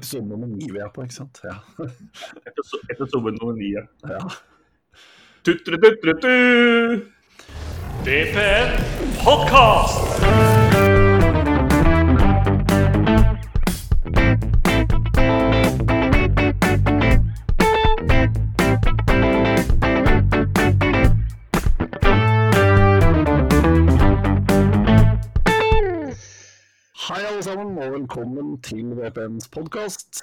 Episode nummer ni vi er på, ikke sant? Ja. Episode nummer ni, ja. ja. Tutre-tutre-tu! DPN Podcast! Til VPNs podkast.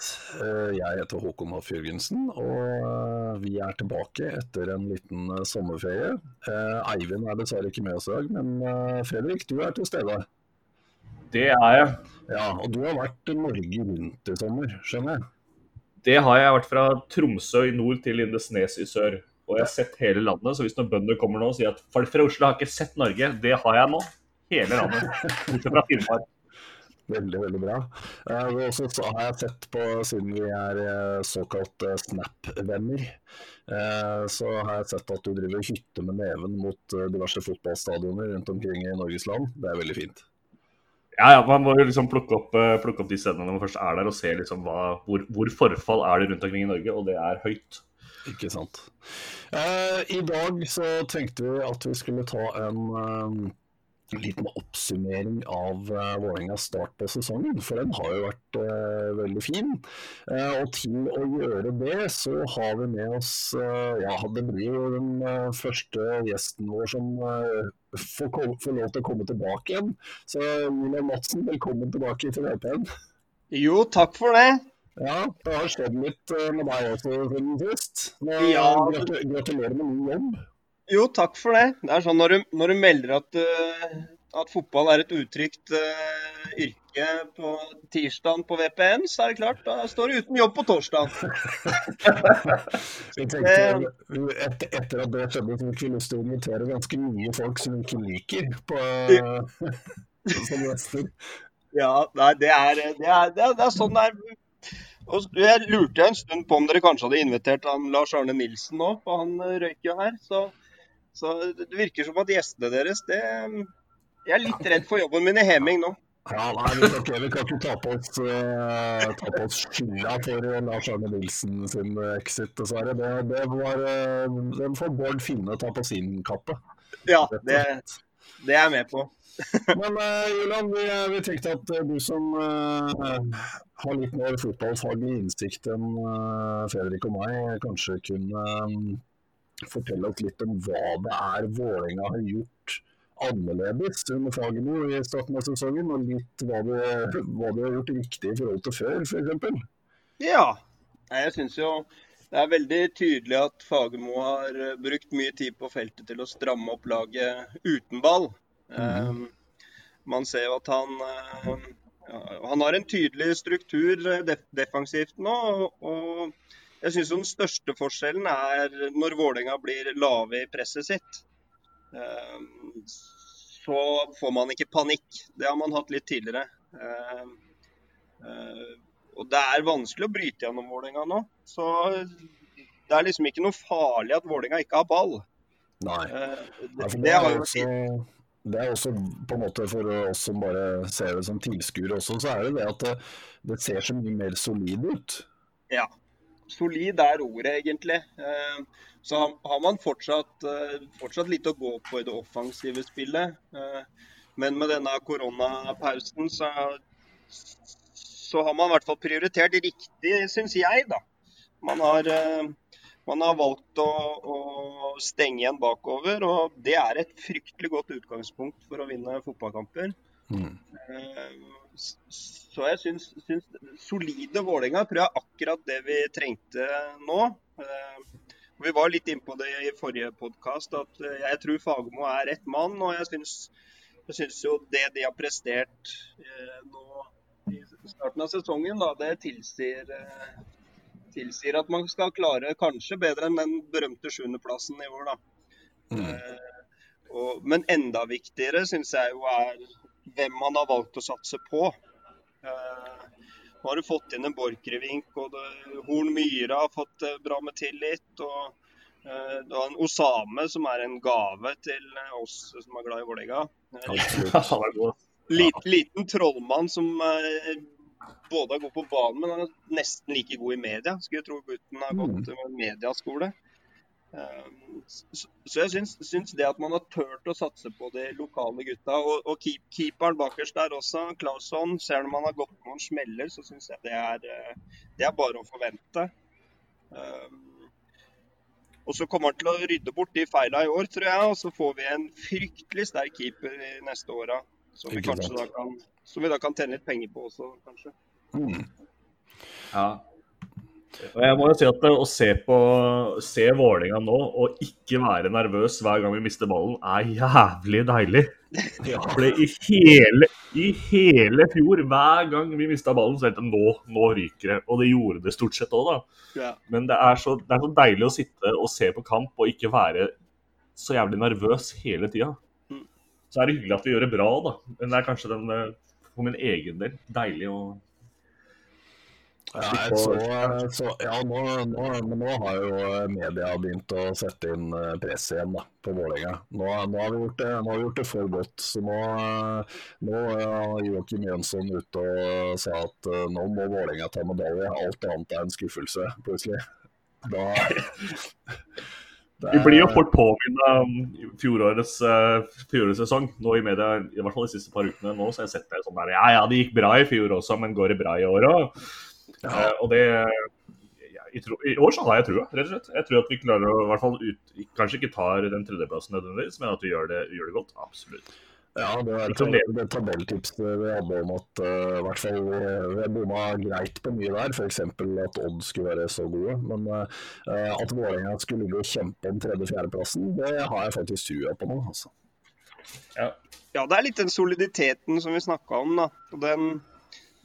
Jeg heter Håkon Hoff Jørgensen, og eh, vi er tilbake etter en liten eh, sommerferie. Eh, Eivind er dessverre ikke med oss i dag, men Fredrik, du er til stede. Det er jeg. Ja, Og du har vært Norge rundt i sommer, skjønner jeg? Det har jeg vært fra Tromsø i nord til Lindesnes i sør. Og jeg har sett hele landet, så hvis noen bønder kommer nå og sier at folk fra Oslo har ikke sett Norge, det har jeg nå. Hele landet. Bortsett fra Finnmark. Veldig, veldig bra. Eh, og så har jeg sett på, siden vi er eh, såkalt uh, Snap-venner, uh, så har jeg sett at du driver hytte med neven mot diverse fotballstadioner rundt omkring i Norges land. Det er veldig fint. Ja, ja, Man må jo liksom plukke opp, plukke opp de stedene når man først er der, og se liksom hva, hvor, hvor forfall er det rundt omkring i Norge, og det er høyt. Ikke sant. I dag så tenkte vi at vi skulle ta en en liten oppsummering av uh, Vålerengas start på sesongen, for den har jo vært uh, veldig fin. Uh, og til å gjøre det, så har vi med oss uh, Ja, det blir jo den første gjesten vår som får, får, lov til å komme tilbake igjen. Så Julian Madsen, velkommen tilbake til VPN. Jo, takk for det. Ja, det har skjedd litt med deg også siden sist. Ja. Gratulerer med ny jobb. Jo, takk for det. Det er sånn Når du, når du melder at, uh, at, fotball er et utrygt uh, yrke på tirsdagen på VPN, så er det klart, da står du uten jobb på torsdag. etter, etter, at det skjedde, så fikk vi lyst til å invitere ganske mye folk som ikke liker, på, som gjester. Ja, nei, det er, det, er, det, er, det er sånn det er. Og jeg lurte en stund på om dere kanskje hadde invitert han Lars Arne Nilsen nå, for han røyker jo her. Så, så, det virker som at gjestene deres det, Jeg er litt redd for jobben min i Heming nå. Ja, nei, vi kan ikke, vi kan ikke ta på oss, uh, ta på oss skylda for Lars Arne Nilsen sin exit, dessverre. Det, det var, uh, den får Bård Finne ta på sin kappe. Ja, det, det er jeg med på. Men uh, Julian, vi, vi, tenkte at du som uh, har litt mer fotballfaglig innsikt enn Fredrik og meg, kanskje kunne um, fortelle oss litt om hva det er Vålerenga har gjort annerledes under Fagermo i starten av sesongen, og litt hva du, hva du har gjort riktig i forhold til før, f.eks. Ja, jeg syns jo det er veldig tydelig at Fagermo har brukt mye tid på feltet til å stramme opp laget uten ball. Mm. Um, man ser jo at han, uh, han har en tydelig struktur def defensivt nå. og jeg syns den største forskjellen er når Vålerenga blir lave i presset sitt. Ehm, så får man ikke panikk. Det har man hatt litt tidligere. Ehm, eh, og det er vanskelig å bryte gjennom Vålerenga nå. Så det er liksom ikke noe farlig at Vålerenga ikke har ball. Nei. Eh, det, det, har jo det er også på en måte for oss som bare ser det som tilskuere også, så er det det at det, det ser så mye mer solid ut. Ja solid er ordet, egentlig. Eh, så har man fortsatt, eh, fortsatt litt å gå på i det offensive spillet. Eh, men med denne koronapausen så, så har man i hvert fall prioritert riktig, syns jeg, da. Man har, man har valgt å, å, stenge igjen bakover, og det er et fryktelig godt utgangspunkt for å vinne fotballkamper. Mm. Så jeg syns, syns solide Vålerenga tror jeg akkurat det vi trengte nå. Eh, vi var litt innpå det i forrige podkast, at eh, jeg tror Fagermo er rett mann. Og jeg syns, jeg syns, jo det de har prestert eh, nå i starten av sesongen, da, det tilsier, tilsier, at man skal klare kanskje bedre enn den berømte sjuendeplassen i år, da. Mm. Og, men enda viktigere syns jeg jo er hvem han har valgt å satse på. Uh, nå har du fått inn en Borchgrevink, og Horn Myhre har fått uh, bra med tillit. og uh, Du har en Osame som er en gave til oss som er glad i Vålerenga. Lit, liten trollmann som både er god på banen, men han er nesten like god i media. Skulle tro gutten har gått med mediaskole. Eh, Så jeg syns, syns det at man har turt å satse på de lokale gutta, og, og keep, keeperen bakerst der også, Clausson. selv om han har gått noen smeller, så syns jeg det er, eh, det er bare å forvente. Eh, Og så kommer han til å rydde bort de feila i år, tror jeg, og så får vi en fryktelig sterk keeper i neste åra. Som vi kanskje da kan, som vi da kan tjene litt penger på også, kanskje. Mm. Ja. Og jeg må jo si at å se på se Vålerenga nå og ikke være nervøs hver gang vi mister ballen, er jævlig deilig. For det i hele, i hele fjor, hver gang vi mista ballen, så tenkte jeg nå, nå ryker det. Og det gjorde det stort sett òg, da. Ja. Men det er, så, det er så deilig å sitte og se på kamp og ikke være så jævlig nervøs hele tida. Mm. Så er det hyggelig at vi gjør det bra, da. Men det er kanskje den, eh, for min egen del deilig å Ja, så, så, ja nå, nå, nå har jo media begynt å sette inn eh, press igjen da, på Vålerenga. Nå, nå, har vi gjort det, vi gjort det for godt. Så nå, eh, nå er Joakim Jønsson ute og sa at eh, nå må Vålerenga ta medalje. Alt annet er en skuffelse, plutselig. Da, det Vi blir jo er- fort påminnet om fjorårets, fjorårets sesong. Nå i media, i hvert fall de siste par ukene nå, så har jeg sett det sånn der Ja ja, det gikk bra i fjor også, men går det bra i år òg? Ja. og det i, tro, I år så har jeg trua, rett og slett. Jeg tror at vi klarer å i hvert fall ut, kanskje ikke tar den tredjeplassen nødvendigvis, men at vi gjør det, gjør det godt. Absolutt. Ja, det er et, det, det tabelltipset vi hadde om at uh, hvert fall vi, vi bomma greit på mye der, f.eks. at Odd skulle være så gode. Men uh, at Vålerenga skulle ligge og kjempe om tredje-fjerdeplassen, det har jeg faktisk trua på nå. Altså. Ja. Ja, det er litt den soliditeten som vi snakka om. da. Den,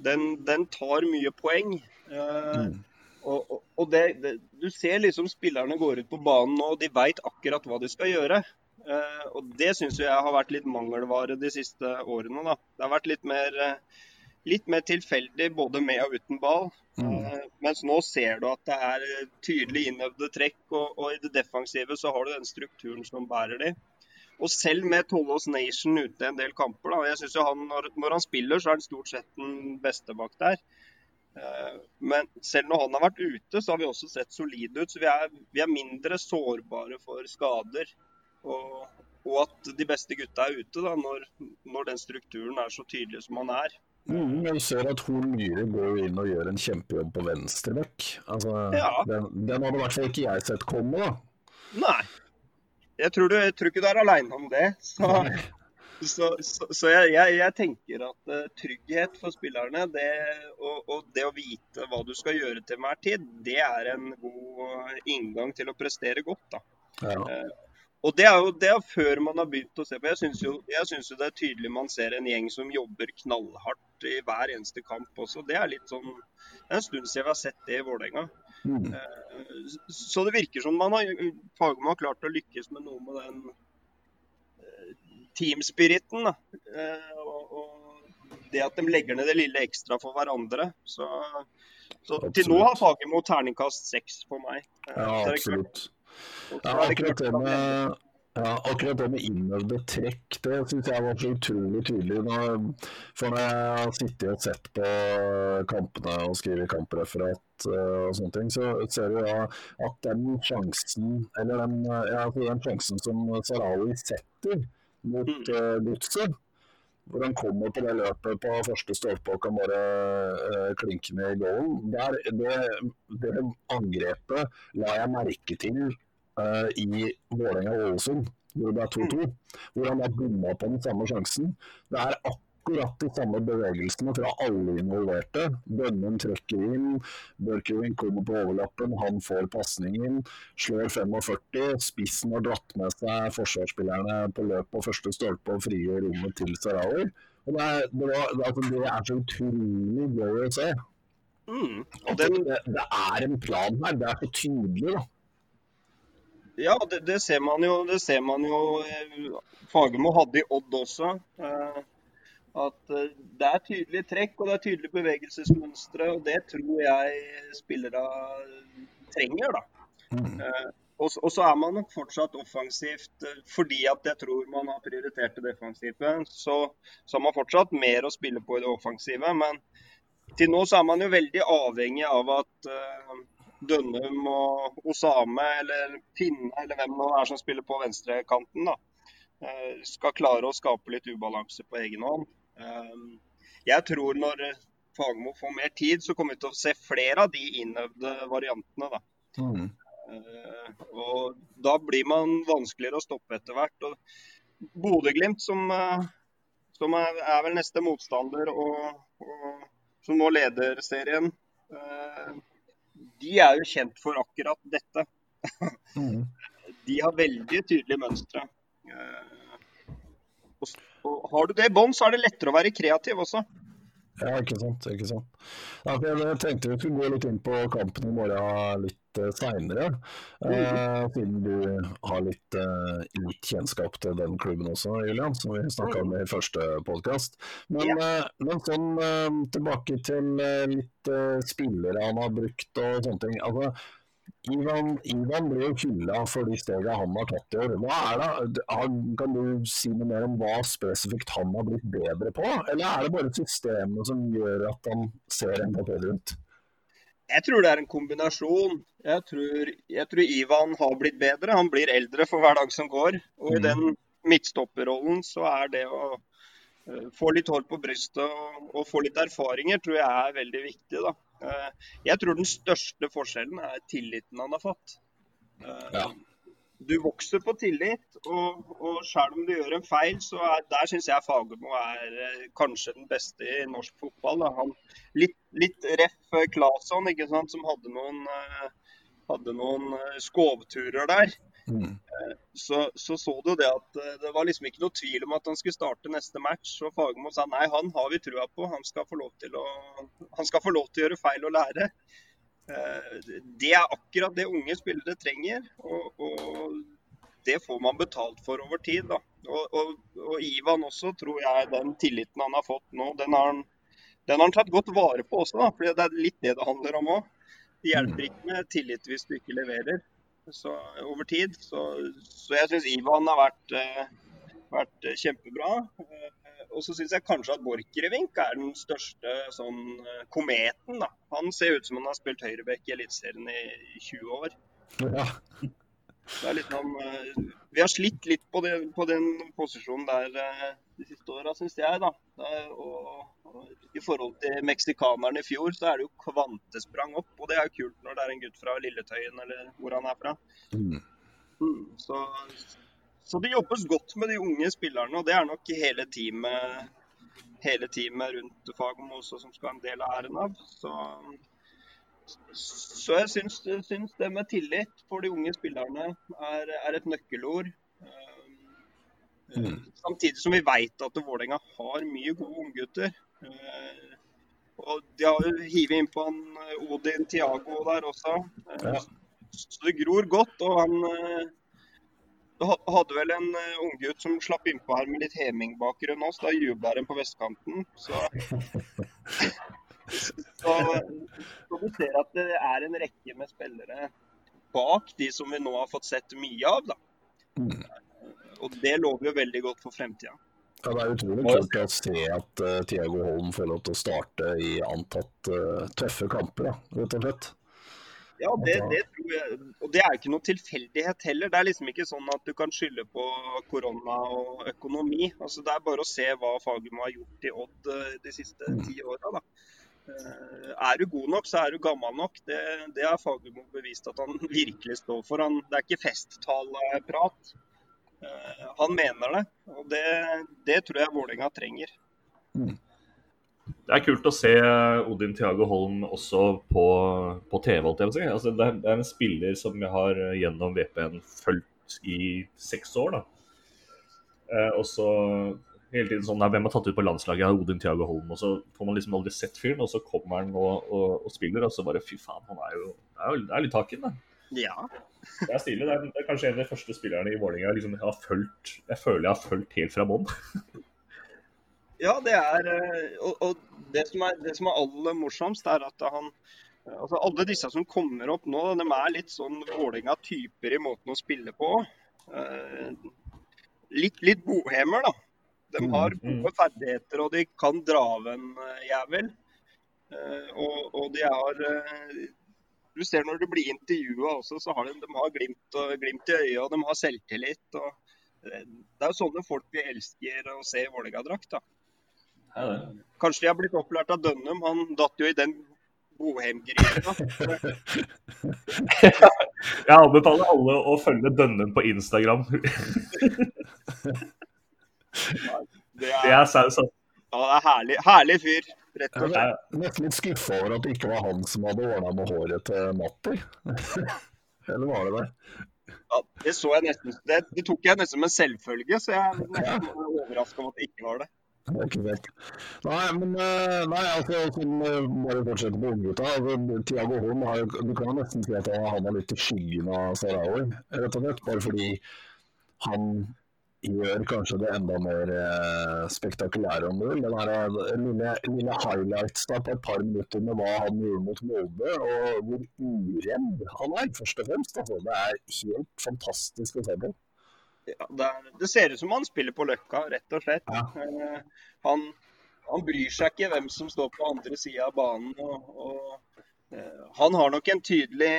den, den tar mye poeng. Mm. Og, og, det, det, du ser liksom spillerne går ut på banen nå, og de veit akkurat hva de skal gjøre. Uh, og det syns jeg har vært litt mangelvare de siste årene. da. Det har vært litt mer, uh, litt mer tilfeldig både med og uten ball. Eh, mens nå ser du at det er eh, tydelig innøvde trekk, og, og i det defensive så har du den strukturen som bærer de. Og selv med Tollås Nation ute en del kamper, da, jeg synes jo han, når, han spiller, så er han stort sett den beste bak der. Eh, Men selv når han har vært ute, så har vi også sett solide ut. Så vi er, vi er mindre sårbare for skader. Og, og at de beste gutta er ute da, når, når den strukturen er så tydelig som han er. Mm, jeg ser at Horn Myhre går inn og gjør en kjempejobb på venstreback. Altså, Ja. den, den hadde i hvert fall ikke jeg sett komme, da. Nei. Jeg tror, du, jeg tror ikke du er aleine om det. Så, så, så, så jeg, jeg, tenker at eh, trygghet for spillerne det, og, og det å vite hva du skal gjøre til enhver tid, det er en god inngang til å prestere godt. da. Ja. Og det er jo det er før man har begynt å se på. Jeg syns jo, jo det er tydelig man ser en gjeng som jobber knallhardt i hver eneste kamp også. Det er litt sånn Det er en stund siden vi har sett det i Vålerenga. Mm. Eh, Så det virker som man har Fagermo har klart å lykkes med noe med den eh, teamspiriten. Eh, Og, og det at de legger ned det lille ekstra for hverandre. Så, så til nå har Fagermo terningkast seks på meg. Ja, absolutt. Ja, akkurat det med ja, akkurat det med innøvde trekk, det syns jeg var så utrolig tydelig. Når, for når jeg har sittet og sett på kampene og skrevet kampreferat uh, og sånne ting, så ser du ja at den sjansen, eller den, eh, ja, altså den sjansen som Sarawi setter mot uh, godset, hvor han kommer på det løpet på første stolpe og kan bare uh, klinke ned i goalen. Det, det angrepet la jeg merke til eh, i Vålerenga-Ålesund, hvor det er 2-2. Hvor han har bomma på den samme sjansen. Det er akkurat de samme bevegelsene fra alle involverte. Bønnen trekker inn, Børkevin kommer på overlappen, han får pasningen, slår 45. Spissen har dratt med seg forsvarsspillerne på løp på første stolpe og frigjør rommet til Sarawi. Og det, er, det, var, det, er, det er så utrolig gøy å se. Mm. Og den, det, det er en plan her. Det er så tydelig, da. Ja, det, det ser man jo. Det ser man jo eh, Fagermo hadde i Odd også. eh, At eh, det er tydelige trekk og det er tydelige bevegelsesmønstre. Og det tror jeg spillere trenger, da. Mm. Og, og så er man nok fortsatt offensivt fordi at jeg tror man har prioritert det defensive. Så, så har man fortsatt mer å spille på i det offensive. Men til nå så er man jo veldig avhengig av at Dønnum og Osame eller Pinne eller hvem det er som spiller på venstrekanten, uh, skal klare å skape litt ubalanse på egen hånd. Uh, jeg tror når Fagermo får mer tid, så kommer vi til å se flere av de innøvde variantene. da. Mm. og da blir man vanskeligere å stoppe etter hvert. og Bodø-Glimt, som, som er, er, vel neste motstander, og, og som nå leder serien, eh, de er jo kjent for akkurat dette. Mm. De har veldig tydelige mønstre. Eh, og har du det i bånn, så er det lettere å være kreativ også. Ja, ikke sant. ikke sant. Ja, jeg tenkte vi skulle gå litt inn på kampen i morgen litt uh, seinere. Uh, siden du har litt, uh, litt, kjennskap til den klubben også, Julian, som vi snakka om i første podkast. Men, uh, men, sånn tilbake til litt spillere han har brukt og sånne ting. Altså, Ivan, Ivan ble jo hylla for de stegene han har tatt i år. Hva er det, kan du si noe mer om hva spesifikt han har blitt bedre på? Eller er det bare systemet som gjør at han ser enda bedre ut? Jeg tror det er en kombinasjon. Jeg tror, jeg tror, Ivan har blitt bedre. Han blir eldre for hver dag som går. Og i mm. den midtstopperrollen så er det å uh, få litt hår på brystet og, og, få litt erfaringer, tror jeg er veldig viktig. da. Eh, jeg tror den største forskjellen er tilliten han har fått. Eh, ja. Du vokser på tillit, og, og selv om du gjør en feil, så er, der syns jeg Fagermo er eh, kanskje den beste i norsk fotball. Han, litt, litt ref Claesson, som hadde noen, hadde noen skovturer der. Mm. Så, så, så du det at eh, det var liksom ikke noe tvil om at han skulle starte neste match. Og Fagermo sa nei, han har vi trua på. Han skal få lov til å, han skal få lov til å gjøre feil og lære. Eh, det er akkurat det unge spillere trenger. Og, og det får man betalt for over tid. Og, og, og, Ivan også, tror jeg, den tilliten han har fått nå, den har han, den har han tatt godt vare på også. da, fordi Det er litt det det handler om òg. Det hjelper ikke med tillit hvis du ikke leverer så, over tid. Så, så jeg syns Ivan har vært, uh, vært kjempebra. Uh, og så syns jeg kanskje at Borchgrevink er den største sånn uh, kometen. da. Han ser ut som han har spilt høyreback i Eliteserien i 20 år. Ja. Er sånn, vi har slitt litt på, det, på den posisjonen der de siste åra, syns jeg. da. Og, og I forhold til meksikanerne i fjor, så er det jo kvantesprang opp. Og det er jo kult når det er en gutt fra Lilletøyen eller hvor han er fra. Mm. Mm, så, så, det jobbes godt med de unge spillerne, og det er nok hele teamet, hele teamet rundt Fagermo også som skal ha en del av æren av. Så, så jeg syns, syns, det med tillit for de unge spillerne er, er et nøkkelord. Mm. Samtidig som vi vet at Vålerenga har mye gode unggutter. Eh, og de har hivet inn på han eh, Odin Tiago der også. Eh, ja. Så det gror godt. Og han hadde vel en unggutt som slapp innpå her med litt Heming-bakgrunn også. Da jubla de på vestkanten. Så, så, så du ser at det er en rekke med spillere bak de som vi nå har fått sett mye av. da. Og det lover jo veldig godt for fremtida. Ja, Det er utrolig kult å se at uh, Tiago Holm får lov til å starte i antatt uh, tøffe kamper, da, rett og slett. Ja, det, det, tror jeg. Og det er ikke noe tilfeldighet heller. Det er liksom ikke sånn at du kan skylde på korona og økonomi. Altså, det er bare å se hva Fagermo har gjort i Odd uh, de siste mm. ti åra. Er du god nok, så er du gammel nok. Det, det har Fagermo bevist at han virkelig står for. Han, det er ikke festtaleprat. Eh, han mener det, og det, det tror jeg Vålerenga trenger. Det er kult å se Odin Tiago Holm også på, på TV. Si. Altså, det, er, en spiller som jeg har gjennom VPN fulgt i seks år. Da. Eh, og så hele tiden sånn, Hvem har tatt ut på landslaget? Har Odin Tiago Holm. Og så får man liksom aldri sett fyren, og så kommer han og, og, og spiller, og så bare fy faen, han er jo Det er, jo, det er litt haken den. Ja. Det er stilig. Det er, det er, kanskje en av de første spillerne i Vålerenga liksom, jeg har fulgt, Jeg føler jeg har fulgt helt fra bånn. ja, det er eh, Og, og det, som er, det, som er, aller morsomst, er at han altså Alle disse som kommer opp nå, de er litt sånn Vålerenga-typer i måten å spille på. Eh, litt, litt bohemer, da. De har mm, mm. gode ferdigheter, og de kan dra av en eh, jævel. Og, og de har Du ser når du blir intervjua også, så har de, de har glimt, og, glimt i øyet, og de har selvtillit. og eh, Det er jo sånne folk vi elsker å se i Vålerenga-drakt. Kanskje de har blitt opplært av Dønnum. Han datt jo i den Bohem-gryta. Jeg anbefaler alle å følge Dønnum på Instagram. Det Det er, er saus. altså. ja, det er herlig, herlig fyr, rett og Jeg slett. er nesten litt skuffa over at det ikke var han som hadde ordna med håret til Matti. Eller var det det? Ja, det så jeg nesten, det, det tok jeg nesten som en selvfølge, så jeg er overraska over at det ikke var det. Nei, men eh, nei, altså, eh, bare fortsette på unggutta. Altså, Tiago Holm har jo Du kan jo nesten si at han havna litt i skyggen av Sarawi, rett og slett. Bare fordi han gjør kanskje det enda mer eh, spektakulære, om du vil. Den der, eh, lille, lille highlights da, på et par minutter med hva han gjorde mot Molde, og hvor uredd han er, først og fremst. Altså. Det er helt fantastisk å se på. Ja, det, er, det ser ut som han spiller på Løkka, rett og slett. Ja. Eh, han, han bryr seg ikke hvem som står på andre sida av banen. Og, og, eh, han har nok en tydelig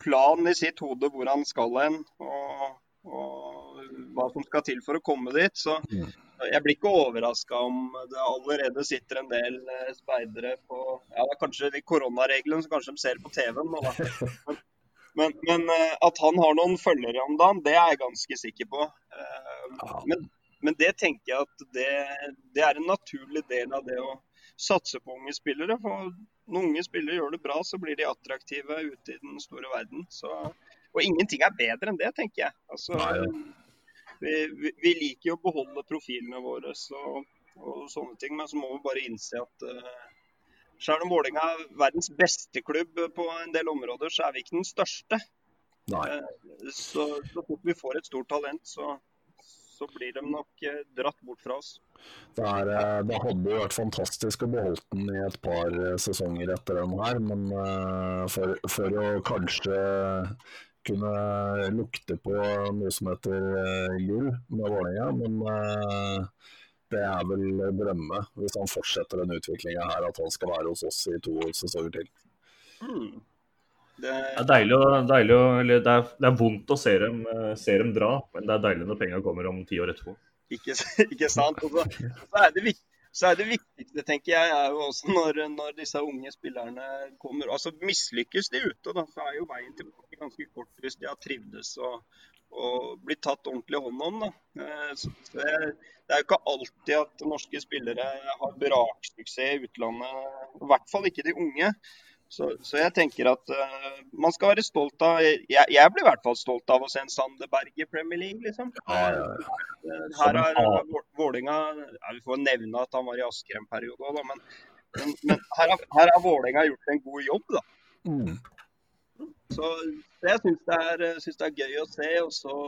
plan i sitt hode hvor han skal hen, og, og hva som skal til for å komme dit. Så Mm. jeg blir ikke overraska om det allerede sitter en del eh, speidere på Ja, det er kanskje de koronareglene som kanskje de ser på TV-en Men. Men, men eh, at han har noen følgere om dagen, det er jeg ganske sikker på. Eh, Men, men det tenker jeg at det, det er en naturlig del av det å satse på unge spillere. For når unge spillere gjør det bra, så blir de attraktive ute i den store verden. Så, og ingenting er bedre enn det, tenker jeg. Altså, Nei, vi, vi, vi liker jo å beholde profilene våre og, og sånne ting, men så må vi bare innse at uh, selv om Vålerenga er verdens beste klubb på en del områder, så er vi ikke den største. Nei. Så så fort vi får et stort talent, så, så blir de nok eh, dratt bort fra oss. Det, er, det hadde vært fantastisk å beholde den i et par sesonger etter den her, men for, for å kanskje kunne lukte på noe som heter eh, gull med Vålerenga, men eh, det er vel drømme hvis han fortsetter den utviklinga her, at han skal være hos oss i to sesonger til. Hmm. Det, Det er deilig, deilig eller det, er, det er vondt å se dem, eh, se dem dra, men det er deilig når penga kommer om ti år etterpå. ikke, ikke sant? Og så, så, er det vik, så er det viktigste, tenker jeg, er jo også når, når disse unge spillerne kommer altså Mislykkes de ute, da, så er jo veien tilbake ganske kort hvis de har trivdes og, og blitt tatt ordentlig hånd om. Da. Eh, Så, det, det er jo ikke alltid at norske spillere har braksuksess i utlandet, i hvert fall ikke de unge. Så, så jeg tenker at uh, man skal være stolt av Jeg, jeg blir i hvert fall stolt av å se en Sander Berge i Premier League, liksom. Ja, ja, ja. Eh, Her har. Vålerenga Vi får nevne at han var i Asker en periode òg, men, men, men her, har, her har Vålerenga gjort en god jobb. da. Mm. Så jeg syns det, det er gøy å se. Og så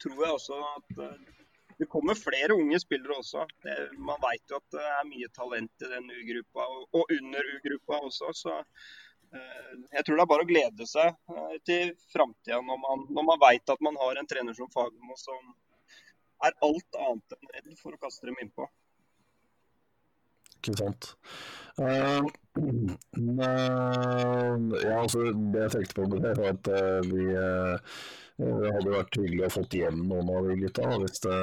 tror jeg også at eh, det kommer flere unge spillere også. Det, man vet jo at det er mye talent i den U-gruppa, og, og under U-gruppa også. Så jeg tror det er bare å glede seg eh, til framtida når man, når man veit at man har en trener som Fagermo som er alt annet enn redd for å kaste dem innpå. Ikke sant. Uh, men, ja, altså, det jeg tenkte på med det, var at uh, vi eh, det hadde vært hyggelig å fått hjem noen av de gutta hvis, det,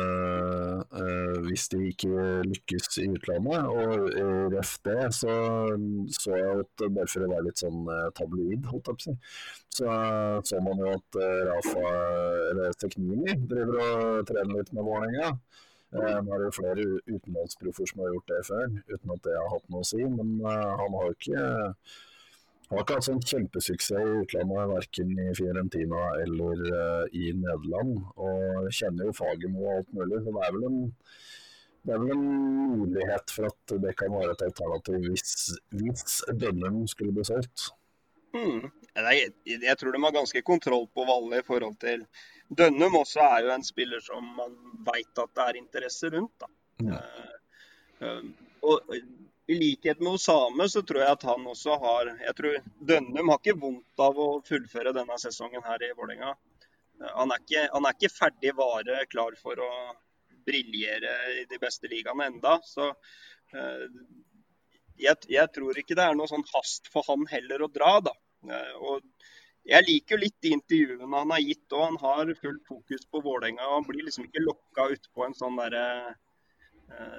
eh, hvis de ikke lykkes i utlandet. Og i RFD så så jeg at eh, bare for å være litt sånn eh, tabloid, holdt jeg på å si, så så man jo at eh, Rafa, eller Teknini driver og trener litt med Vålerenga. Eh, Nå er det jo flere utenlandsproffer som har gjort det før, uten at det har hatt noe å si. Men eh, han har jo ikke har ikke hatt sånn kjempesuksess i utlandet, verken i Fiorentina eller eh, i Nederland. Og kjenner jo Fagermo og alt mulig, så det er vel en det er vel en mulighet for at det kan være et alternativ hvis, hvis Dønnum skulle bli solgt. Hmm. Jeg, jeg tror de har ganske kontroll på Valle i forhold til Dønnum også er jo en spiller som man veit at det er interesse rundt. da. Ja. Uh, uh, og I likhet med Osame så tror jeg at han også har jeg tror Dønnum har ikke vondt av å fullføre denne sesongen her i Vålerenga. Eh, Han, han er ikke ferdig vare klar for å briljere i de beste ligaene enda. Så eh, jeg, jeg, tror ikke det er noe sånn hast for han heller å dra, da. Eh, og jeg liker jo litt de intervjuene han har gitt òg. Han har fullt fokus på Vålerenga. Han blir liksom ikke lokka utpå en sånn derre uh,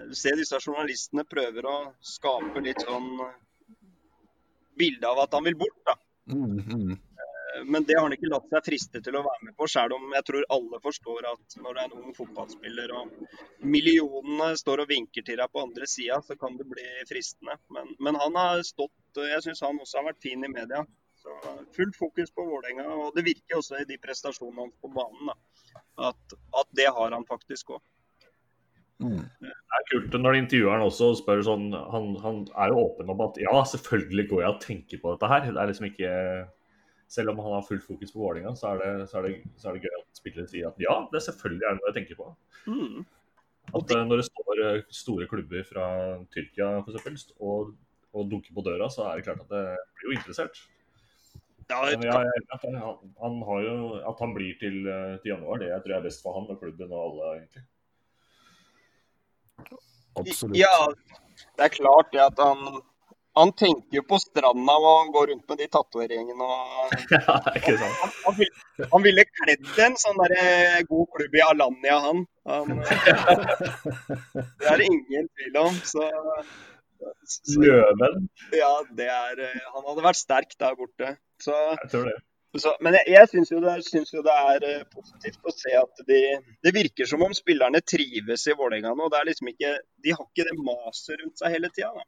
Du ser disse journalistene prøver å skape litt sånn bilde av at han vil bort, da. Mm, mm. Men det har han ikke latt seg friste til å være med på, selv om jeg tror alle forstår at når det er en ung fotballspiller og millionene står og vinker til deg på andre sida, så kan det bli fristende. Men, men han har stått Jeg syns han også har vært fin i media. Så Fullt fokus på Vålerenga, og det virker også i de prestasjonene hans på banen. Da, at, at, det har han faktisk òg. Mm. Det er kult når intervjueren også spør sånn han, han, er jo åpen om at ja, selvfølgelig går jeg og tenker på dette her. Det er liksom ikke Selv om han har fullt fokus på Vålerenga, så, så, så, er det gøy at spillere sier at ja, det selvfølgelig er noe jeg tenker på. Mm. At det... når det står uh, store klubber fra Tyrkia for eksempel, og, og dunker på døra, så er det klart at det blir jo interessert. Ja, jeg... jeg, jeg, han, har jo, at han blir til, eh, til, januar, det jeg tror jeg er best for han og klubben og alle, egentlig. Absolutt. Ja, det er klart det at han han tenker jo på stranda og går rundt med de tatoveringene og ja, ikke sant. Han, han, ville, han ville kledd en sånn der eh, god klubb i Alanya, han. han det er det ingen tvil om. Så Løven? Ja, det er eh, Han hadde vært sterk der borte. Så, jeg tror det. Så, men jeg, jeg syns jo, jo, det er uh, positivt å se at de, det virker som om spillerne trives i Vålerenga nå. Det er liksom ikke, de har ikke det maset rundt seg hele tida.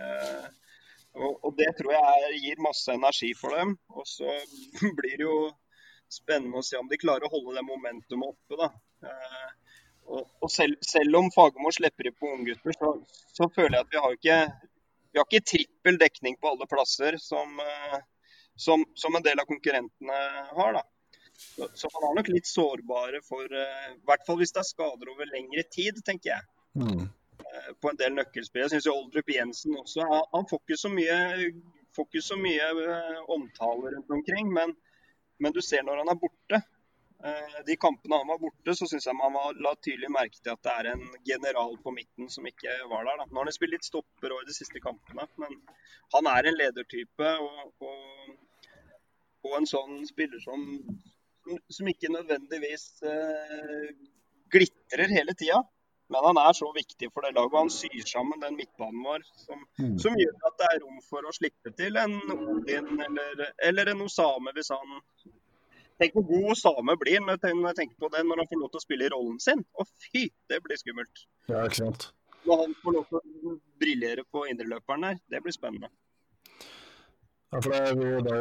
Eh, og, og, det tror jeg gir masse energi for dem. Og så blir det jo spennende å se om de klarer å holde det momentumet oppe. da. Eh, og, og selv, selv, om Fagermo slipper inn på unggutter, så, så føler jeg at vi har ikke, vi har ikke trippel dekning på alle plasser som, eh, som, som en del av konkurrentene har. da. Så, så, man er nok litt sårbare for uh, I hvert fall hvis det er skader over lengre tid, tenker jeg. Mm. Uh, på en del nøkkelspill. Jeg syns Oldrup Jensen også Han får ikke så mye, får ikke så mye uh, omtale rundt omkring, men, men, du ser når han er borte, de kampene han var borte, så syns jeg man la tydelig merke til at det er en general på midten som ikke var der. Da. Nå har han spilt litt stopper i de siste kampene, men han er en ledertype. Og, og, og en sånn spiller som, som ikke nødvendigvis eh, glitrer hele tida. Men han er så viktig for det laget. Han syr sammen den midtbanen vår som, mm. som, gjør at det er rom for å slippe til en Odin eller, eller en Osame hvis han Tenk hvor god Osame blir når jeg tenker på det når han får lov til å spille i rollen sin. Å fy, det blir skummelt. Ja, ikke sant. Når han får lov til å briljere på indreløperen der, det blir spennende. Ja, for det, vi, det,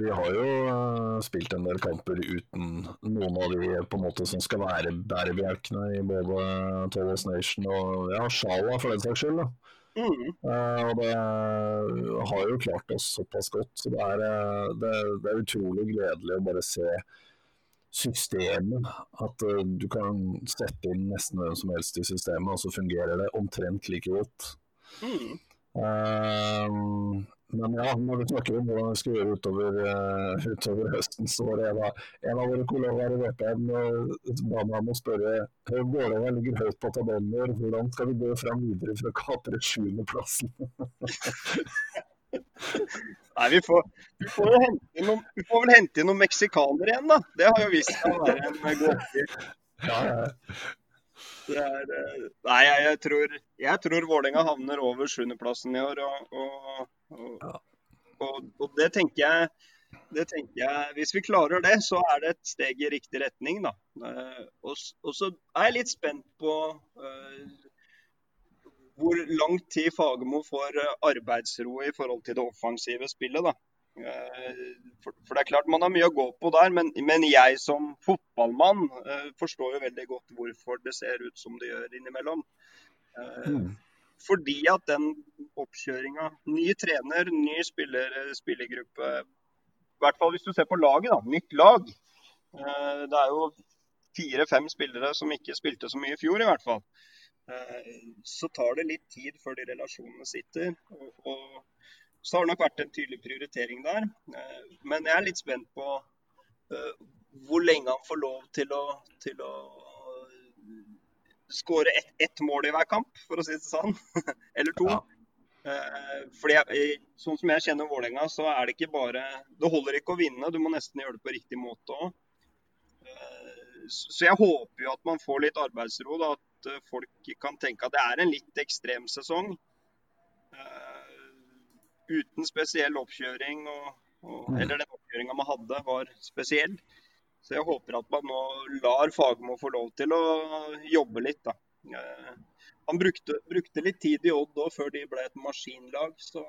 vi, har jo uh, spilt en del kamper uten noen av de på en måte som skal være bærebjelkene i både Tollos Nation og ja, Sjala, for den saks skyld. da. Mm. Uh, og det har jo klart oss såpass godt. Så det er, eh, det, det er utrolig gledelig å bare se systemet. At uh, du kan sette inn nesten hvem som helst i systemet, og så fungerer det omtrent like godt. Mm. Uh, men ja, når vi snakker om hvordan vi skal gjøre utover, uh, utover høsten, så var det en av, en av våre kollegaer i VPN uh, ba meg om å spørre Vålerenga ligger høyt på tabellen vår, hvordan skal vi gå fram videre for å kapre sjuendeplassen? Nei, vi får, vi, får noen, vi får, vel hente inn noen meksikanere igjen, da. Det har jo vist seg å være en gåte. Ja, ja. Er, eh, nei, jeg, tror, jeg tror Vålerenga havner over sjuendeplassen i år. Og, og, og, og, det tenker jeg det tenker jeg, Hvis vi klarer det, så er det et steg i riktig retning. da. Uh, og, så er jeg litt spent på uh, hvor lang tid Fagermo får arbeidsro i forhold til det offensive spillet. da. Eh, for, for, det er klart man har mye å gå på der, men, men jeg som fotballmann uh, forstår jo veldig godt hvorfor det ser ut som det gjør innimellom. Uh, mm. Fordi at den oppkjøringa Ny trener, ny spiller, spillergruppe I hvert fall hvis du ser på laget, da. Nytt lag. Uh, det er jo fire-fem spillere som ikke spilte så mye i fjor, i hvert fall. Så tar det litt tid før de relasjonene sitter. og, og så har det nok vært en tydelig prioritering der. Eh, men jeg er litt spent på eh, hvor lenge han får lov til å, til å skåre ett et mål i hver kamp, for å si det sånn. Eller to. Ja. Eh, fordi jeg, Sånn som jeg kjenner Vålerenga, så er det ikke bare Det holder ikke å vinne, du må nesten gjøre det på riktig måte òg. Så jeg håper jo at man får litt arbeidsro. Da, at folk kan tenke at det er en litt ekstrem sesong. Uten spesiell oppkjøring. Og, og, eller den oppkjøringa man hadde, var spesiell. Så jeg håper at man nå lar Fagermo få lov til å jobbe litt. da. Han brukte, brukte litt tid i Odd òg før de ble et maskinlag, så,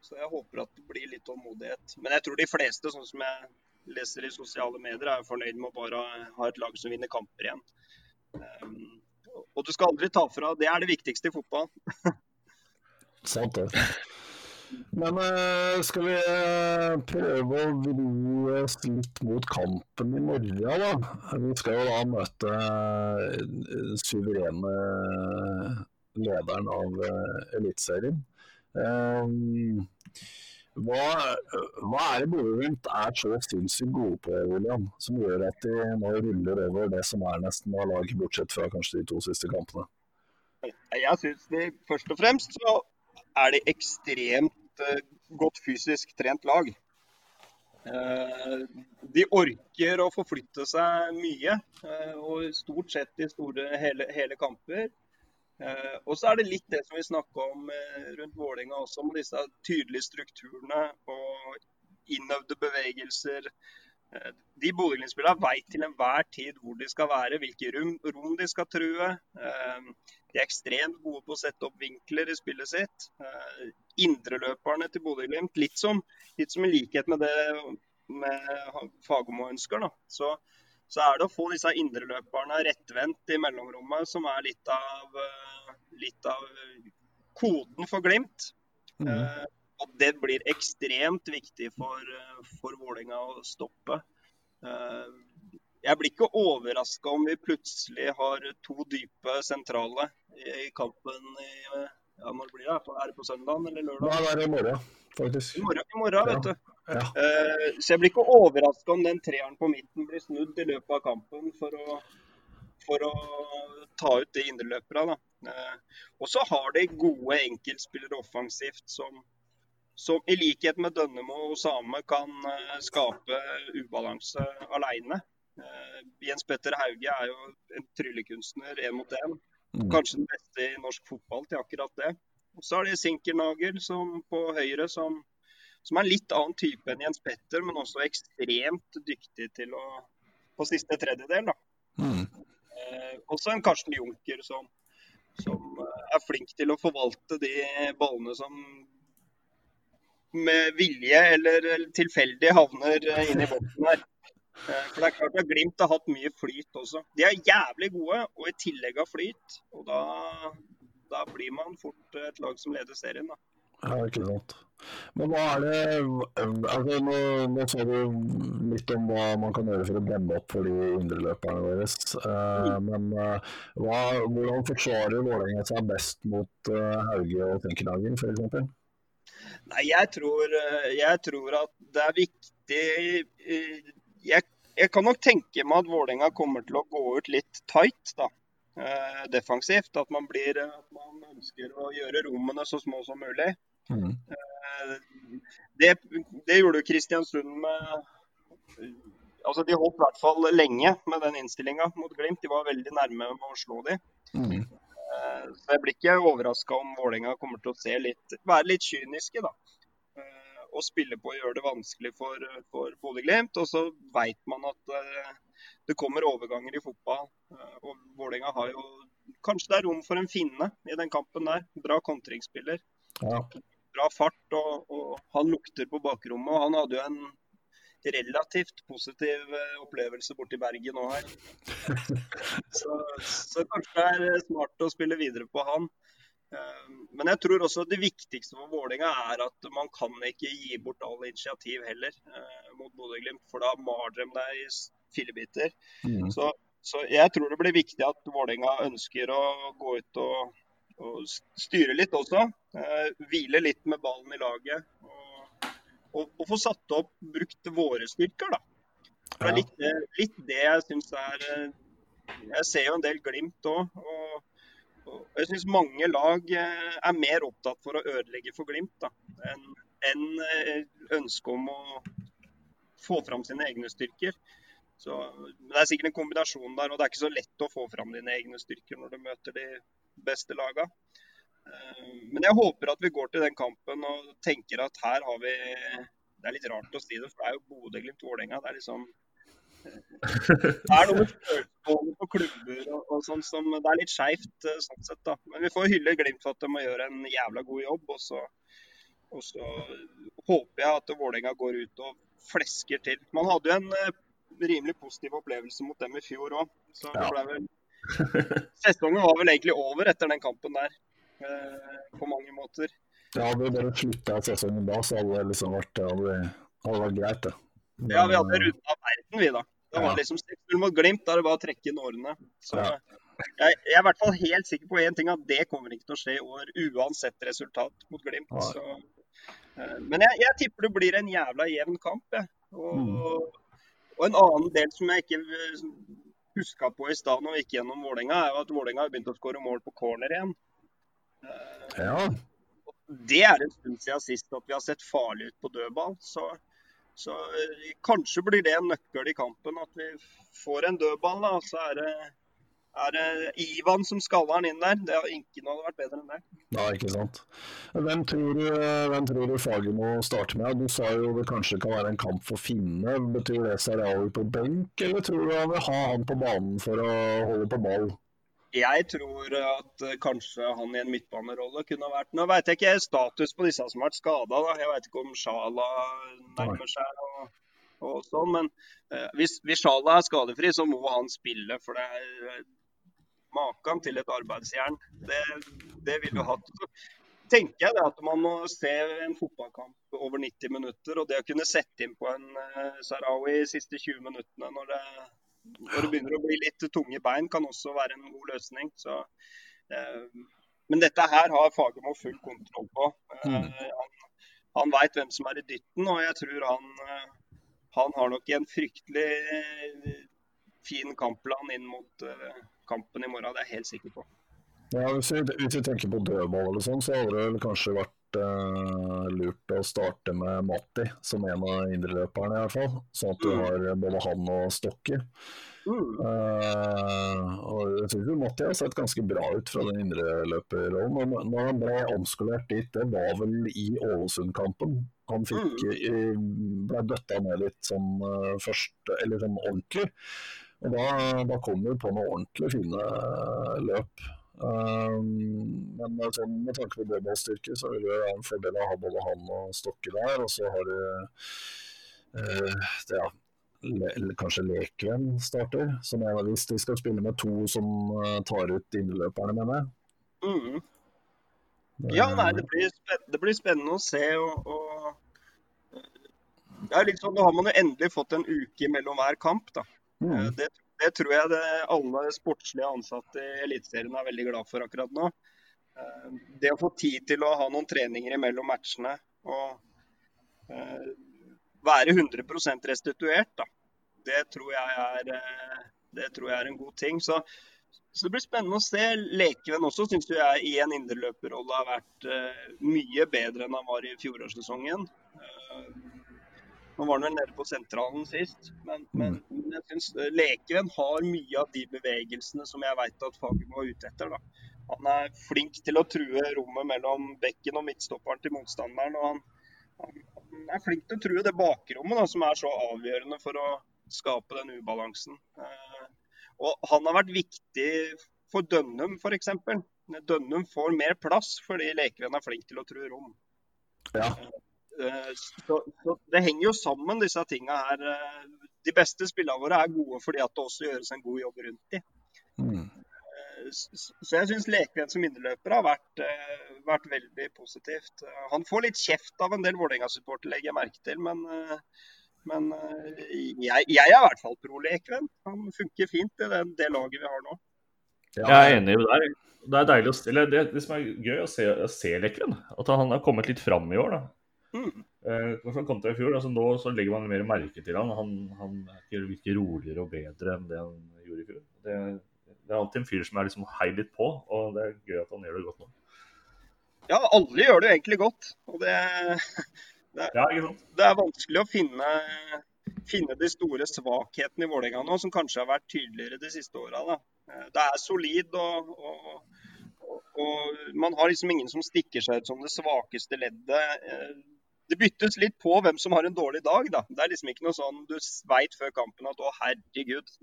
så, jeg håper at det blir litt tålmodighet. Men jeg tror de fleste, sånn som jeg leser i sosiale medier, er fornøyd med å bare ha et lag som vinner kamper igjen. Um, og du skal aldri ta fra. Det er det viktigste i fotball. Sant det. Men uh, skal vi uh, prøve å vri oss litt mot kampen i morgen, da? Vi skal jo da møte den suverene lederen av Eliteserien. Hva, hva, er det Bodø-Glimt er så sinnssykt gode på, William, som gjør at de nå ruller over det som er nesten av laget, bortsett fra kanskje de to siste kampene? Jeg syns de først og fremst så er de ekstremt Eh, godt fysisk trent lag. Eh, de orker å forflytte seg mye, eh, og stort sett i store, hele, hele kamper. Og så er det litt det som vi snakka om rundt Vålerenga også, med disse tydelige strukturene og innøvde bevegelser. De Bodø-Glimt-spillerne veit til enhver tid hvor de skal være, hvilke rom, rom de skal true. De er ekstremt gode på å sette opp vinkler i spillet sitt. Uh, Indreløperne til Bodø-Glimt, litt, som, litt som i likhet med det med Fagermo ønsker. Så, så, er det å få disse indreløperne rettvendt i mellomrommet som er litt av, uh, litt av koden for Glimt. Mm. Og det blir ekstremt viktig for, for Vålerenga å stoppe. Uh, jeg blir ikke overraska om vi plutselig har to dype sentrale i kampen i ja, Når blir det? Er det på søndag eller lørdag? Nei, det er i morgen, faktisk. I morgen, i morgen vet du. Ja. Så jeg blir ikke overraska om den treeren på midten blir snudd i løpet av kampen for å, for å ta ut de indreløperne. Uh, og så har de gode enkeltspillere offensivt som, som i likhet med Dønnemo og Same kan uh, skape ubalanse alene. Uh, Jens Petter Hauge er jo en tryllekunstner én mot én. Mm. Kanskje den beste i norsk fotball til akkurat det. Og Så er det Sinkernagel som, på høyre som, som, er en litt annen type enn Jens Petter, men også ekstremt dyktig til å på siste tredjedel. da. Mm. Eh, også en Karsten Junker som, som uh, er flink til å forvalte de ballene som med vilje eller tilfeldig havner inn i boksen her. Eh, for det er klart at Glimt har hatt mye flyt også. De er jævlig gode, og i tillegg har flyt. Og da, da blir man fort et lag som leder serien, da. Ja, ikke sant. Men hva er det altså, nå, nå sa du litt om hva man kan gjøre for å demme opp for de indreløperne deres. Uh, mm. Men hva, hvordan forsvarer Vålerenga seg best mot uh, Hauge og Tenkenhagen f.eks.? Nei, jeg tror, jeg tror at det er viktig jeg, jeg, kan nok tenke meg at Vålerenga kommer til å gå ut litt tight da, eh, defensivt. At man, blir, at man ønsker å gjøre rommene så små som mulig. Mm. Eh, det, det, gjorde Kristiansund med altså De holdt i hvert fall lenge med den innstillinga mot Glimt. De var veldig nærme med å slå dem. Mm. Eh, så jeg blir ikke overraska om Vålerenga kommer til å litt, være litt kyniske. da å spille på å gjøre det vanskelig for, for Bodø-Glimt. Og så veit man at uh, det kommer overganger i fotball. Uh, og Vålerenga har jo Kanskje det er rom for en finne i den kampen der. Bra kontringsspiller. Ja. Bra fart, og, og, han lukter på bakrommet. og Han hadde jo en relativt positiv uh, opplevelse borti Bergen nå her. Så, så kanskje det er smart å spille videre på han. Ehm, men jeg tror også det viktigste for Vålerenga er at man kan ikke gi bort alle initiativ heller eh, mot Bodø-Glimt, for da maler de deg i fillebiter. Mm. Så, så, jeg tror det blir viktig at Vålerenga ønsker å gå ut og, og styre litt også. Eh, hvile litt med ballen i laget. Og, og, og få satt opp, brukt våre styrker, da. Det er litt, litt det jeg syns er eh, Jeg ser jo en del Glimt òg. Og og jeg syns mange lag eh, er mer opptatt for å ødelegge for Glimt da, enn eh, ønsket om å få fram sine egne styrker. Så, men Det er sikkert en kombinasjon der, og det er ikke så lett å få fram dine egne styrker når du møter de beste lagene. Eh, Men jeg håper at vi går til den kampen og tenker at her har vi Det er litt rart å si det, for det er jo Bodø-Glimt-Vålerenga. Det er liksom det er noe spørsmål på klubber og, og sånn som Det er litt skeivt eh, sånn sett, da. Men vi får hylle Glimt for at de må gjøre en jævla god jobb. Og så, og så håper jeg at Vålerenga går ut og flesker til. Man hadde jo en eh, rimelig positiv opplevelse mot dem i fjor òg. Så det ble vel Sesongen var vel egentlig over etter den kampen der. Eh, På mange måter. Ja, hadde bare slutta sesongen da, så hadde det liksom vært, hadde, hadde vært greit, det. Ja, vi hadde runda verden, vi da. Det var liksom 6-0 mot Glimt. Da det bare å trekke inn årene. Så Ja. jeg, jeg er i hvert fall helt sikker på én ting, at det kommer ikke til å skje i år uansett resultat mot Glimt. Ja. Så, eh, men jeg, jeg tipper det blir en jævla jevn kamp, jeg. Og, Mm. og en annen del som jeg ikke huska på i stad når vi gikk gjennom Vålerenga, er at Vålerenga har begynt å skåre mål på corner igjen. Ja, det er en stund siden sist at vi har sett farlig ut på dødball. Så, så eh, kanskje blir det en nøkkel i kampen at vi får en dødball. Da. Så er det, er det Ivan som skaller den inn der. Det har Ingen hadde vært bedre enn det. Nei, ikke sant. Hvem tror du, hvem tror du starte med? Du sa jo det kanskje kan være en kamp for Finne. Betyr det Sarawi på benk, eller tror du han vil ha han på banen for å holde på ball? Jeg tror at eh, kanskje han i en midtbanerolle kunne vært Nå veit jeg ikke status på disse som har vært skada. Jeg veit ikke om Sjala nærmer seg og, og sånn. Men eh, hvis, hvis Sjala er skadefri, så må han spille. For det er eh, maken til et arbeidsjern. Det, det vil du hatt. Så tenker jeg det at man må se en fotballkamp over 90 minutter. Og det å kunne sette inn på en eh, Sarawi de siste 20 minuttene når det når det begynner å bli litt tunge bein, kan også være en god løsning. Så, eh, men dette her har Fagermo full kontroll på. Eh, Mm. han han veit hvem som er i dytten, og jeg tror han, eh, han har nok en fryktelig eh, fin kampplan inn mot eh, kampen i morgen. Det er jeg helt sikker på. Ja, hvis vi, hvis vi tenker på dødball eller sånn, så hadde det kanskje vært lurt å starte med Matti som en av indreløperne, i hvert fall. Sånn at du Mm. har både han og Stokke. Eh, og jeg synes Matti har sett ganske bra ut fra den indreløperrollen. Men Når han ble omskolert dit, det var vel i Ålesund-kampen. Han fikk, eh, ble døtta ned litt sånn eh, først, eller sånn ordentlig. Og da, da kom vi på noen ordentlig fine eh, løp. Um, men sånn, med tanke på dødballstyrke, så vil det være en fordel å ha både han og Stokke der. Og så har du uh, det, ja, le, kanskje Lekven starter. Som er, hvis de skal spille med to som eh, tar ut innløperne, mener jeg. Mm. Det- Ja, nei, det blir, det blir spennende å se. Og, og det er litt sånn, Nå har man jo endelig fått en uke mellom hver kamp. da. Mm. Det Det, det tror jeg det, alle sportslige ansatte i Eliteserien er veldig glad for akkurat nå. Eh, Det å få tid til å ha noen treninger imellom matchene og eh, være 100 restituert, da. Det tror er, eh, det tror jeg er en god ting. Så, så det blir spennende å se. Lekevenn også syns jeg i en indreløperrolle har vært mye bedre enn han var i fjorårssesongen. Eh, nå var han vel nede på sentralen sist, men, men, men jeg syns Lekevenn har mye av de bevegelsene som jeg veit at Fagermo er ute etter. da. Han er flink til å true rommet mellom bekken og midtstopperen til motstanderen. og han, han, han er flink til å true det bakrommet, da, som er så avgjørende for å skape den ubalansen. Eh, og han har vært viktig for Dønnum, f.eks. Dønnum får mer plass fordi Lekevenn er flink til å true rom. Ja. Eh, Så, så Det henger jo sammen, disse tinga her. Eh, De beste spillene våre er gode fordi at det også gjøres en god jobb rundt dem. Mm. Så så jeg syns Lekven som indreløper har vært, eh, vært veldig positivt. Eh, Han får litt kjeft av en del Vålerenga-supportere, legger jeg merke til. Men, eh, men eh, jeg, jeg er i hvert fall pro Lekven. Han funker fint i det, det laget vi har nå. Ja, Jeg er enig med deg. Det er deilig å det, det som er gøy å se, å se Lekven, at han har kommet litt fram i år. da. Mm. Eh, kom til i fjor, altså Nå så legger man mer merke til han. Han, han ikke- virker roligere og bedre enn det han gjorde i fjor. Det, det er alltid en fyr som er liksom hei litt på, og det er gøy at han gjør det godt nå. Ja, alle gjør det egentlig godt. Og det, Ja, ikke sant? det er vanskelig å finne, finne de store svakhetene i Vålerenga nå, som kanskje har vært tydeligere de siste åra. Eh, Det er solid, og, og, og, og man har liksom ingen som stikker seg ut som det svakeste leddet. Det byttes litt på hvem som har en dårlig dag, da. Det er liksom ikke noe sånn du veit før kampen at å, herregud.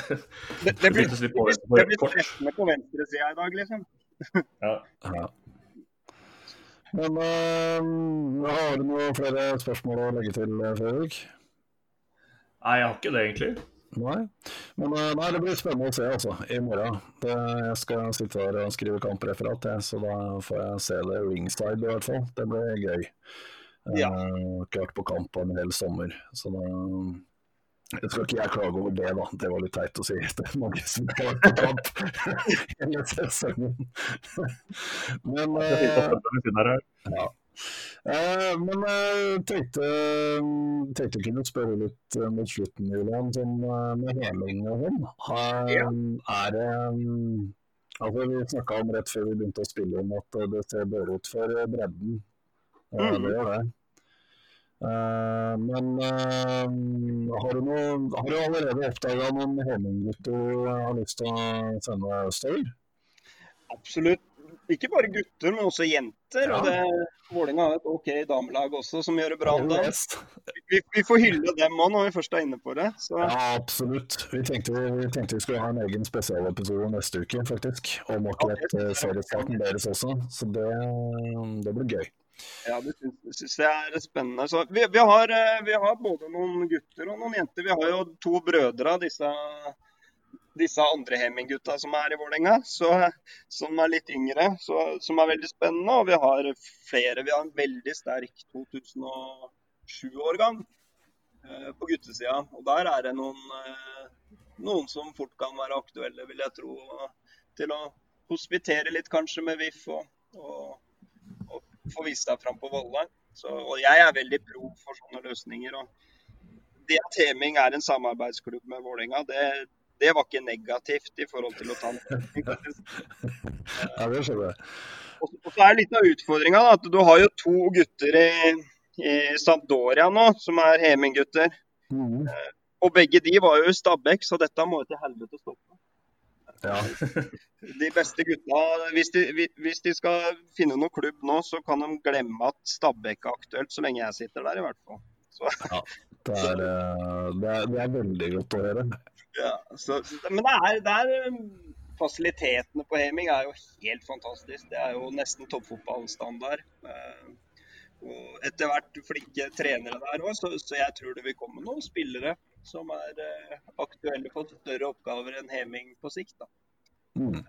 Det, det, det blir, byttes litt på blir, på det blir kort. stressende på venstresida i dag, liksom. Ja. Ja. Men eh, har du noen flere spørsmål å legge til, Fredrik? Nei, jeg har ikke det, egentlig. Nei. Men eh, nei, det blir spennende å se altså, i morgen. Det, jeg skal sitte her og skrive kampreferat, så da får jeg se det ringside i hvert fall. Det blir gøy. Ja. Jeg har ikke vært på kamp på en hel sommer, så da jeg skal ikke jeg klage over det, da. Det var litt teit å si. Det er mange som har vært på kamp hele sesongen. Men eh, ja. Eh, men jeg tenkte, tenkte jeg kunne spørre litt eh, mot slutten, Julian, sånn eh, med heling og sånn. Ja. Er det mm, Altså, vi snakka om rett før vi begynte å spille om at eh, det ser bedre ut for eh, bredden. Ja, Mhm. Det gjør det. Uh, men uh, har, du noe, har du allerede oppdaga noen heminggutter du har lyst til å sende østover? Absolutt. Ikke bare gutter, men også jenter. Ja. Og det, Vålerenga har et OK damelag også, som gjør det bra om dagen. Vi, vi får hylle dem òg når vi først er inne på det. Så Ja, absolutt. Vi tenkte vi, tenkte vi skulle ha en egen spesialepisode neste uke, faktisk. Om akkurat eh, deres også. Så det, det blir gøy. ja, det syns, jeg er spennende. Så vi, vi, har, eh, vi har både noen gutter og noen jenter. Vi har jo to brødre av disse, disse andre Hemming-gutta som er i Vålerenga, som er litt yngre. Så, som er veldig spennende. Og vi har flere. Vi har en veldig sterk 2007-årgang eh, på guttesida. Og der er det noen, eh, noen som fort kan være aktuelle, vil jeg tro. Til å hospitere litt kanskje med VIF og, og, og få vist seg fram på Volle. Og jeg er veldig pro for sånne løsninger. og Det at Heming er en samarbeidsklubb med Vålerenga, det, det var ikke negativt i forhold til å ta en Ja, det skjønner jeg. og og så er litt av utfordringa at du har jo to gutter i, i Sampdoria nå, som er Heming-gutter. Mm. Og begge de var jo i Stabæk, så dette må jo til helvete stoppe. Ja. De beste gutta, hvis de, hvis de skal finne noen klubb nå, så kan de glemme at Stabæk er aktuelt, så lenge jeg sitter der i hvert fall. Så, Det er, eh, det, er, det er veldig godt å høre. Ja, så, men det er, det er um, Fasilitetene på Heming er jo helt fantastisk. Det er jo nesten toppfotballstandard. Eh, Og etter hvert flinke trenere der òg, så, så jeg tror det vil komme noen spillere som er eh, aktuelle for større oppgaver enn Heming på sikt. da. Mm.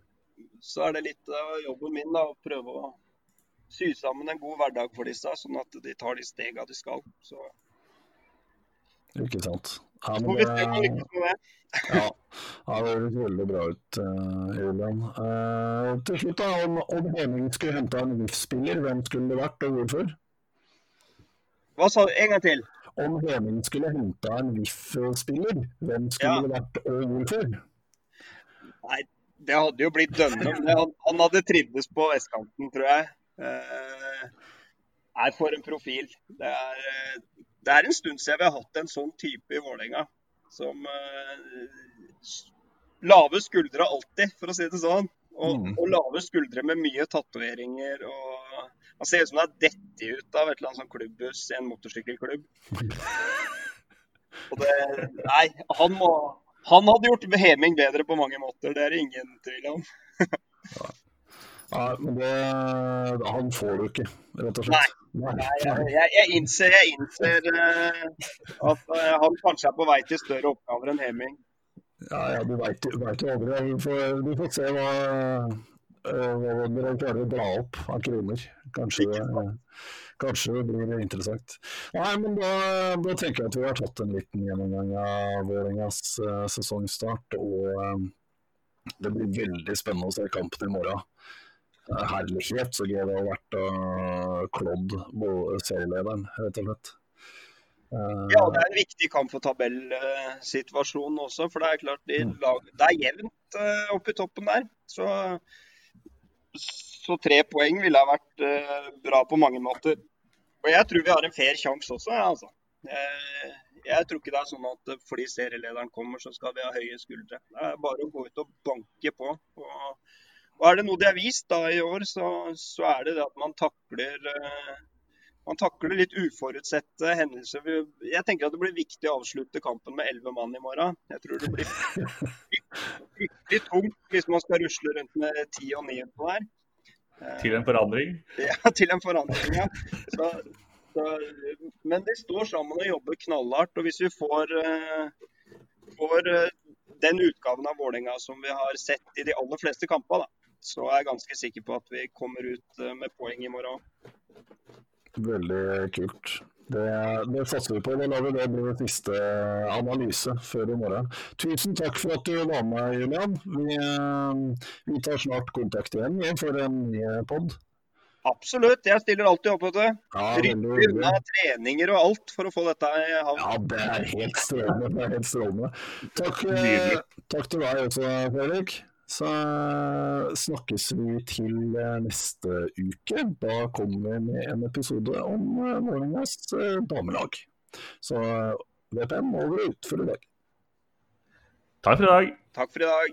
så er det litt av jobben min da, å prøve å sy sammen en god hverdag for disse, sånn at de tar de stega de skal. Så Ikke sant. Ja, men det-. Ja, ja det høres veldig bra ut, uh, Julian. Uh, til slutt, da, om, om Heming skulle henta en VIF-spiller, hvem skulle det vært, og hvorfor? Hva sa du? En gang til. Om Heming skulle henta en VIF-spiller, hvem skulle Ja. det vært, og hvorfor? Nei, det hadde jo blitt Dønnum. Han, han hadde trivdes på vestkanten, tror jeg. Uh, er for en profil. Det er, det er en stund siden vi har hatt en sånn type i Vålerenga. Som eh, Lave skuldre alltid, for å si det sånn. Og, Mm. og lave skuldre med mye tatoveringer. og Han ser ut som han er dettet ut av et eller annet sånn klubbhus i en motorsykkelklubb. Og det, nei, han må Han hadde gjort Heming bedre på mange måter, det er det ingen tvil om. Ja, men det, han får du ikke, rett og slett. Nei. Nei, jeg, jeg, jeg innser, jeg innser uh, at uh, han kanskje er på vei til større oppgaver enn Heming. Ja, ja, du veit jo aldri. du får, se hva, eh, hva dere klarer å dra opp av kroner. Kanskje det, kanskje det blir interessant. Nei, men da, da tenker jeg at vi har tatt en liten gjennomgang av Vålerengas uh, sesongstart. Og det blir veldig spennende å se kampen i morgen. Eh, herlighet så gøy det har vært å klådd bo- serielederen, rett og slett. Uh, Ja, det er en viktig kamp for tabellsituasjonen også. For det er klart de Mm. lag, det er jevnt uh, oppe i toppen der. Så, så tre poeng ville ha vært eh, bra på mange måter. Og jeg tror vi har en fair sjanse også, ja, altså. Eh, jeg tror ikke det er sånn at fordi serielederen kommer, så skal vi ha høye skuldre. Det er bare å gå ut og banke på. Og, og er det noe de har vist da i år, så, så er det det at man takler eh, man takler litt uforutsette hendelser. Jeg tenker at det blir viktig å avslutte kampen med elleve mann i morgen. Jeg tror det blir fryktelig tungt hvis man skal rusle rundt med ti og ni på der. Eh, Til en forandring. ja, til en forandring, ja. Så, så, men de står sammen og jobber knallhardt. Og hvis vi får, eh, får den utgaven av Vålerenga som vi har sett i de aller fleste kampene, så er jeg ganske sikker på at vi kommer ut eh, med poeng i morgen. Veldig kult. Det, det satser vi på. Da lar vi det bli siste analyse før i morgen. Tusen takk for at du var med, Julian. Vi, eh, vi tar snart kontakt igjen for en ny pod. Absolutt, jeg stiller alltid opp. vet du. Ja, unna treninger og alt for å få dette i havn. Ja, det er helt strålende. Det er helt strålende. Takk, eh, takk til deg også, Fredrik. Så eh, snakkes vi til eh, neste uke. Da kommer vi med en episode om eh, Vålerengas eh, damelag. Så eh, VPN over og ut for i dag. Takk for i dag. Takk for i dag.